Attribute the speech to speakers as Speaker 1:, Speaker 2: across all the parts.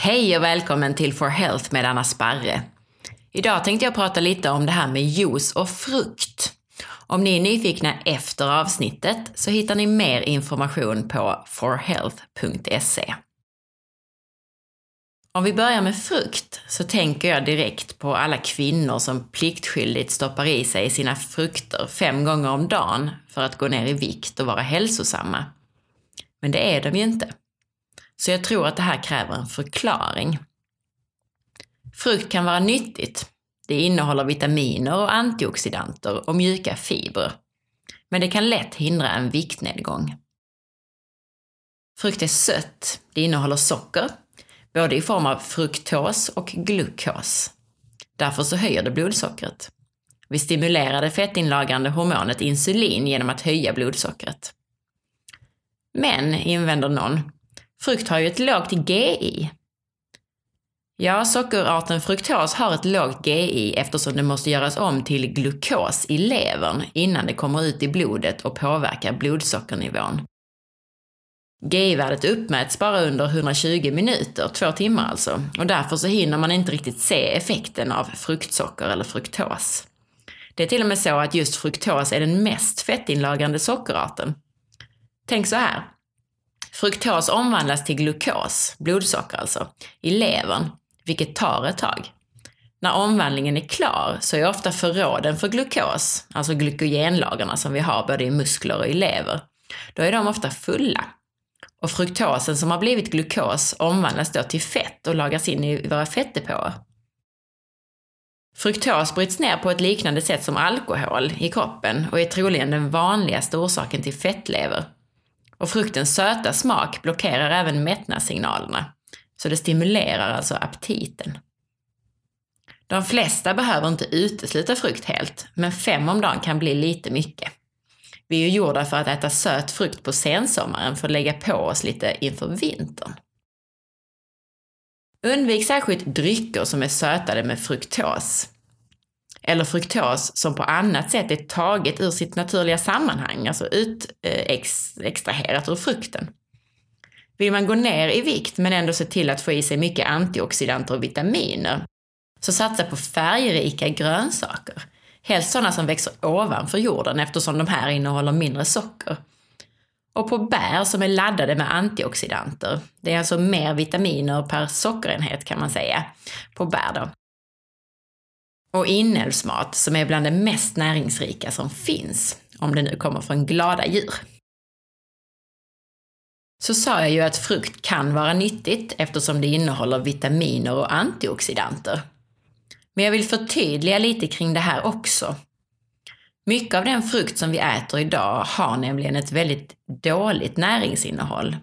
Speaker 1: Hej och välkommen till For Health med Anna Sparre. Idag tänkte jag prata lite om det här med juice och frukt. Om ni är nyfikna efter avsnittet så hittar ni mer information på forhealth.se. Om vi börjar med frukt så tänker jag direkt på alla kvinnor som pliktskyldigt stoppar i sig sina frukter fem gånger om dagen för att gå ner i vikt och vara hälsosamma. Men det är de ju inte. Så jag tror att det här kräver en förklaring. Frukt kan vara nyttigt. Det innehåller vitaminer och antioxidanter och mjuka fibrer. Men det kan lätt hindra en viktnedgång. Frukt är sött. Det innehåller socker, både i form av fruktos och glukos. Därför så höjer det blodsockret. Vi stimulerar det fettinlagrande hormonet insulin genom att höja blodsockret. Men, invänder någon, frukt har ju ett lågt GI. Ja, sockerarten fruktos har ett lågt GI eftersom det måste göras om till glukos i levern innan det kommer ut i blodet och påverkar blodsockernivån. GI-värdet uppmäts bara under 120 minuter, två timmar alltså, och därför så hinner man inte riktigt se effekten av fruktsocker eller fruktos. Det är till och med så att just fruktos är den mest fettinlagrande sockerarten. Tänk så här. Fruktos omvandlas till glukos, blodsocker alltså, i levern, vilket tar ett tag. När omvandlingen är klar så är ofta förråden för glukos, alltså glykogenlagarna som vi har både i muskler och i lever, då är de ofta fulla. Och fruktosen som har blivit glukos omvandlas då till fett och lagras in i våra fettdepåer. Fruktos bryts ner på ett liknande sätt som alkohol i kroppen och är troligen den vanligaste orsaken till fettlever. Och fruktens söta smak blockerar även mättnadssignalerna, så det stimulerar alltså aptiten. De flesta behöver inte utesluta frukt helt, men fem om dagen kan bli lite mycket. Vi är ju gjorda för att äta söt frukt på sensommaren för att lägga på oss lite inför vintern. Undvik särskilt drycker som är sötade med fruktos. Eller fruktos som på annat sätt är taget ur sitt naturliga sammanhang, alltså utextraherat eh, ur frukten. Vill man gå ner i vikt men ändå se till att få i sig mycket antioxidanter och vitaminer, så satsa på färgrika grönsaker Helst sådana som växer ovanför jorden eftersom de här innehåller mindre socker. Och på bär som är laddade med antioxidanter. Det är alltså mer vitaminer per sockerenhet kan man säga, på bär då. Och inälvsmat som är bland det mest näringsrika som finns, om det nu kommer från glada djur. Så sa jag ju att frukt kan vara nyttigt eftersom det innehåller vitaminer och antioxidanter. Men jag vill förtydliga lite kring det här också. Mycket av den frukt som vi äter idag har nämligen ett väldigt dåligt näringsinnehåll.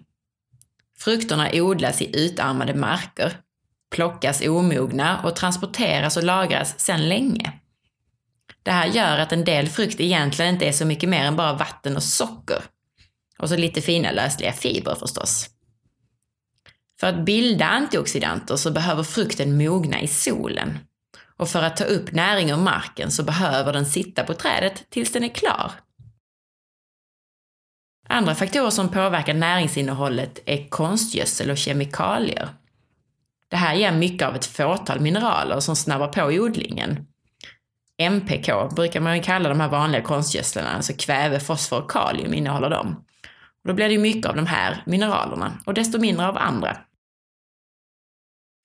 Speaker 1: Frukterna odlas i utarmade marker, plockas omogna och transporteras och lagras sedan länge. Det här gör att en del frukt egentligen inte är så mycket mer än bara vatten och socker. Och så lite fina lösliga fibrer förstås. För att bilda antioxidanter så behöver frukten mogna i solen. Och för att ta upp näring ur marken så behöver den sitta på trädet tills den är klar. Andra faktorer som påverkar näringsinnehållet är konstgödsel och kemikalier. Det här ger mycket av ett fåtal mineraler som snabbar på odlingen. MPK brukar man kalla de här vanliga konstgödslarna, alltså kväve, fosfor och kalium innehåller de. Och då blir det ju mycket av de här mineralerna och desto mindre av andra.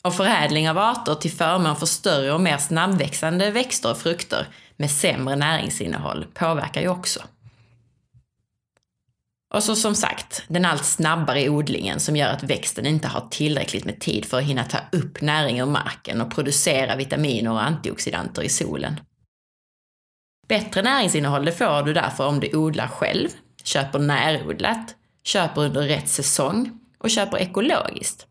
Speaker 1: Och förädling av arter till förmån för större och mer snabbväxande växter och frukter med sämre näringsinnehåll påverkar ju också. Och så som sagt, den allt snabbare odlingen som gör att växten inte har tillräckligt med tid för att hinna ta upp näring ur marken och producera vitaminer och antioxidanter i solen. Bättre näringsinnehåll det får du därför om du odlar själv, köper närodlat, köper under rätt säsong och köper ekologiskt.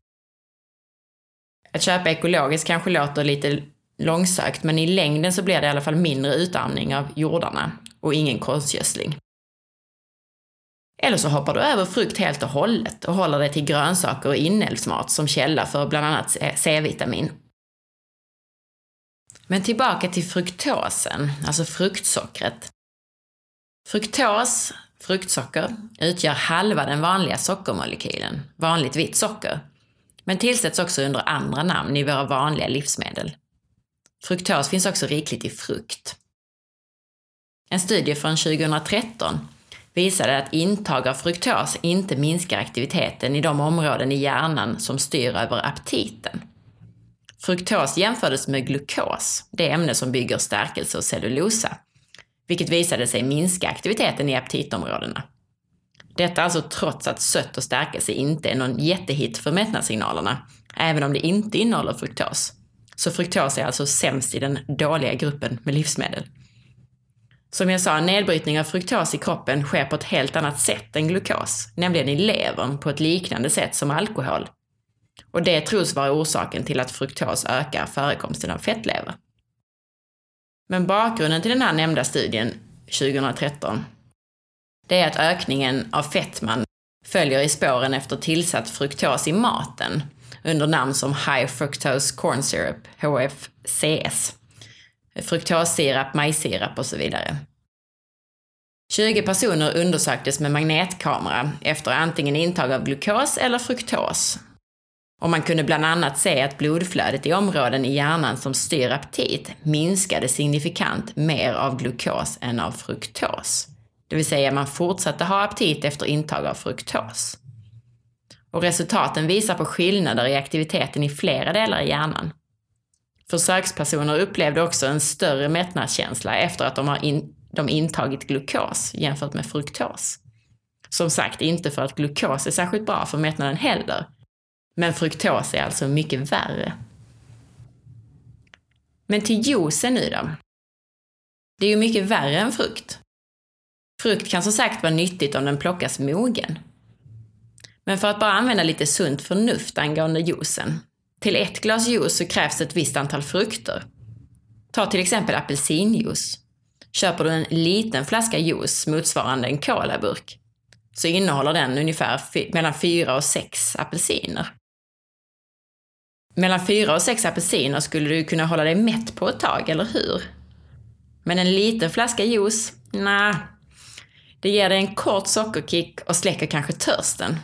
Speaker 1: Att köpa ekologiskt kanske låter lite långsökt, men i längden så blir det i alla fall mindre utarmning av jordarna och ingen konstgödsling. Eller så hoppar du över frukt helt och hållet och håller dig till grönsaker och inälvsmat som källa för bland annat eh, C-vitamin. Men tillbaka till fruktosen, alltså fruktsockret. Fruktos, fruktsocker, utgör halva den vanliga sockermolekylen, vanligt vitt socker, men tillsätts också under andra namn i våra vanliga livsmedel. Fruktos finns också rikligt i frukt. En studie från 2013 visade att intag av fruktos inte minskar aktiviteten i de områden i hjärnan som styr över aptiten. Fruktos jämfördes med glukos, det ämne som bygger stärkelse och cellulosa, vilket visade sig minska aktiviteten i aptitområdena. Detta alltså trots att sött och stärkelse inte är någon jättehit för mättnadssignalerna, även om det inte innehåller fruktos. Så fruktos är alltså sämst i den dåliga gruppen med livsmedel. Som jag sa, nedbrytning av fruktos i kroppen sker på ett helt annat sätt än glukos, nämligen i levern på ett liknande sätt som alkohol. Och det tros vara orsaken till att fruktos ökar förekomsten av fettlever. Men bakgrunden till den här nämnda studien 2013, det är att ökningen av fettman följer i spåren efter tillsatt fruktos i maten under namn som High Fructose Corn Syrup, HFCS fruktossirap, majssirap och så vidare. 20 personer undersöktes med magnetkamera efter antingen intag av glukos eller fruktos. Och man kunde bland annat se att blodflödet i områden i hjärnan som styr aptit minskade signifikant mer av glukos än av fruktos. Det vill säga man fortsatte ha aptit efter intag av fruktos. Och resultaten visar på skillnader i aktiviteten i flera delar i hjärnan. Försökspersoner upplevde också en större mättnadskänsla efter att de har in, de intagit glukos jämfört med fruktos. Som sagt, inte för att glukos är särskilt bra för mättnaden heller, men fruktos är alltså mycket värre. Men till juicen nu då? Det är ju mycket värre än frukt. Frukt kan som sagt vara nyttigt om den plockas mogen. Men för att bara använda lite sunt förnuft angående juicen till ett glas juice så krävs ett visst antal frukter. Ta till exempel apelsinjuice. Köper du en liten flaska juice motsvarande en colaburk så innehåller den ungefär mellan 4 och 6 apelsiner. Mellan 4 och 6 apelsiner skulle du kunna hålla dig mätt på ett tag, eller hur? Men en liten flaska juice? Nej. Det ger dig en kort sockerkick och släcker kanske törsten.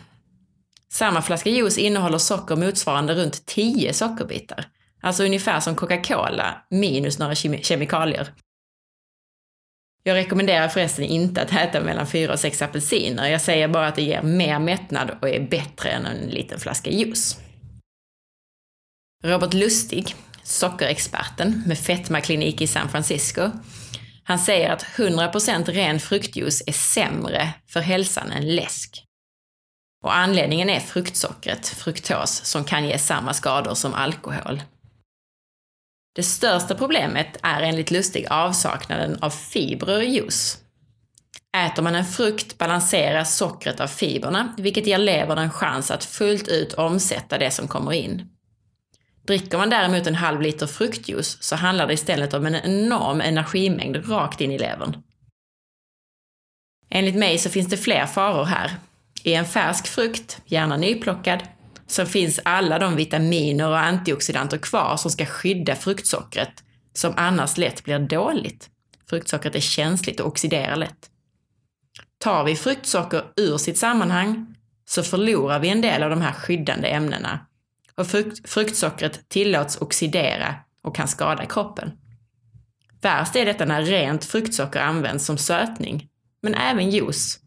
Speaker 1: Samma flaska juice innehåller socker motsvarande runt 10 sockerbitar. Alltså ungefär som Coca-Cola minus några kemikalier. Jag rekommenderar förresten inte att äta mellan 4 och 6 apelsiner. Jag säger bara att det ger mer mättnad och är bättre än en liten flaska juice. Robert Lustig, sockerexperten med fetmaklinik i San Francisco, han säger att 100% ren fruktjuice är sämre för hälsan än läsk. Och anledningen är fruktsockret, fruktos, som kan ge samma skador som alkohol. Det största problemet är enligt Lustig avsaknaden av fibrer i juice. Äter man en frukt balanseras sockret av fibrerna, vilket ger levern en chans att fullt ut omsätta det som kommer in. Dricker man däremot en halv liter fruktjuice så handlar det istället om en enorm energimängd rakt in i levern. Enligt mig så finns det fler faror här, i en färsk frukt, gärna nyplockad, så finns alla de vitaminer och antioxidanter kvar som ska skydda fruktsockret, som annars lätt blir dåligt. Fruktsockret är känsligt och oxiderar lätt. Tar vi fruktsocker ur sitt sammanhang så förlorar vi en del av de här skyddande ämnena och frukt, fruktsockret tillåts oxidera och kan skada kroppen. Värst är detta när rent fruktsocker används som sötning, men även juice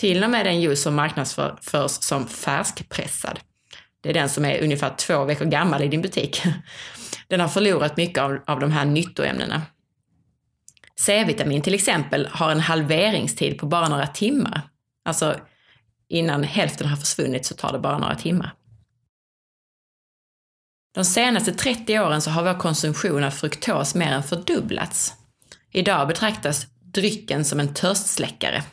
Speaker 1: till och med den juice som marknadsförs som färskpressad. Det är den som är ungefär två veckor gammal i din butik. Den har förlorat mycket av, av de här nyttoämnena. C-vitamin till exempel har en halveringstid på bara några timmar. Alltså innan hälften har försvunnit så tar det bara några timmar. De senaste 30 åren så har vår konsumtion av fruktos mer än fördubblats. Idag betraktas drycken som en törstsläckare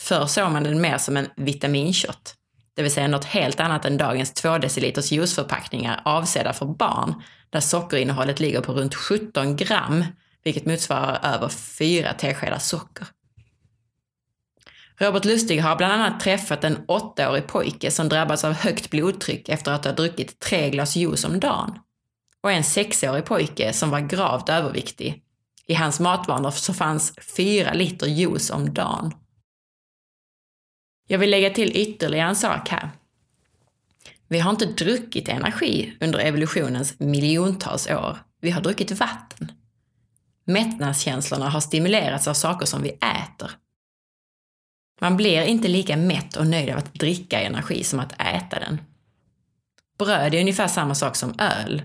Speaker 1: Förr såg man den mer som en vitaminshot, det vill säga något helt annat än dagens 2 deciliters juiceförpackningar avsedda för barn, där sockerinnehållet ligger på runt 17 gram, vilket motsvarar över 4 teskedar socker. Robert Lustig har bland annat träffat en åttaårig pojke som drabbats av högt blodtryck efter att ha druckit tre glas juice om dagen. Och en sexårig pojke som var gravt överviktig. I hans matvanor så fanns fyra liter juice om dagen. Jag vill lägga till ytterligare en sak här. Vi har inte druckit energi under evolutionens miljontals år. Vi har druckit vatten. Mättnadskänslorna har stimulerats av saker som vi äter. Man blir inte lika mätt och nöjd av att dricka energi som att äta den. Bröd är ungefär samma sak som öl.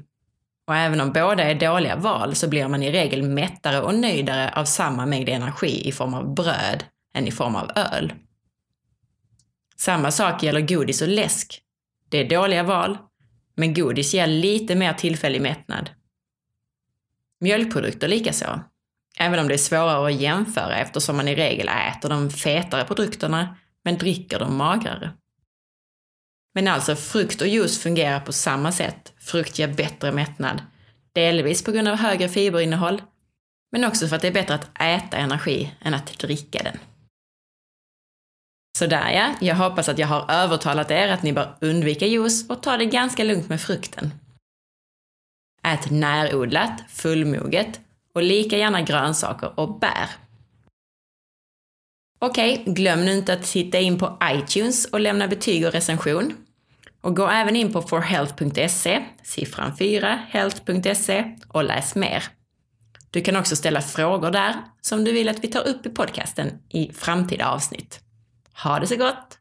Speaker 1: Och även om båda är dåliga val så blir man i regel mättare och nöjdare av samma mängd energi i form av bröd än i form av öl. Samma sak gäller godis och läsk. Det är dåliga val, men godis ger lite mer tillfällig mättnad. Mjölkprodukter likaså. Även om det är svårare att jämföra eftersom man i regel äter de fetare produkterna men dricker de magrare. Men alltså, frukt och juice fungerar på samma sätt. Frukt ger bättre mättnad. Delvis på grund av högre fiberinnehåll, men också för att det är bättre att äta energi än att dricka den. Sådär ja, jag hoppas att jag har övertalat er att ni bör undvika juice och ta det ganska lugnt med frukten. Ät närodlat, fullmoget och lika gärna grönsaker och bär. Okej, glöm nu inte att titta in på iTunes och lämna betyg och recension. Och gå även in på forhealth.se, siffran 4, health.se och läs mer. Du kan också ställa frågor där som du vill att vi tar upp i podcasten i framtida avsnitt. Ha det så gott!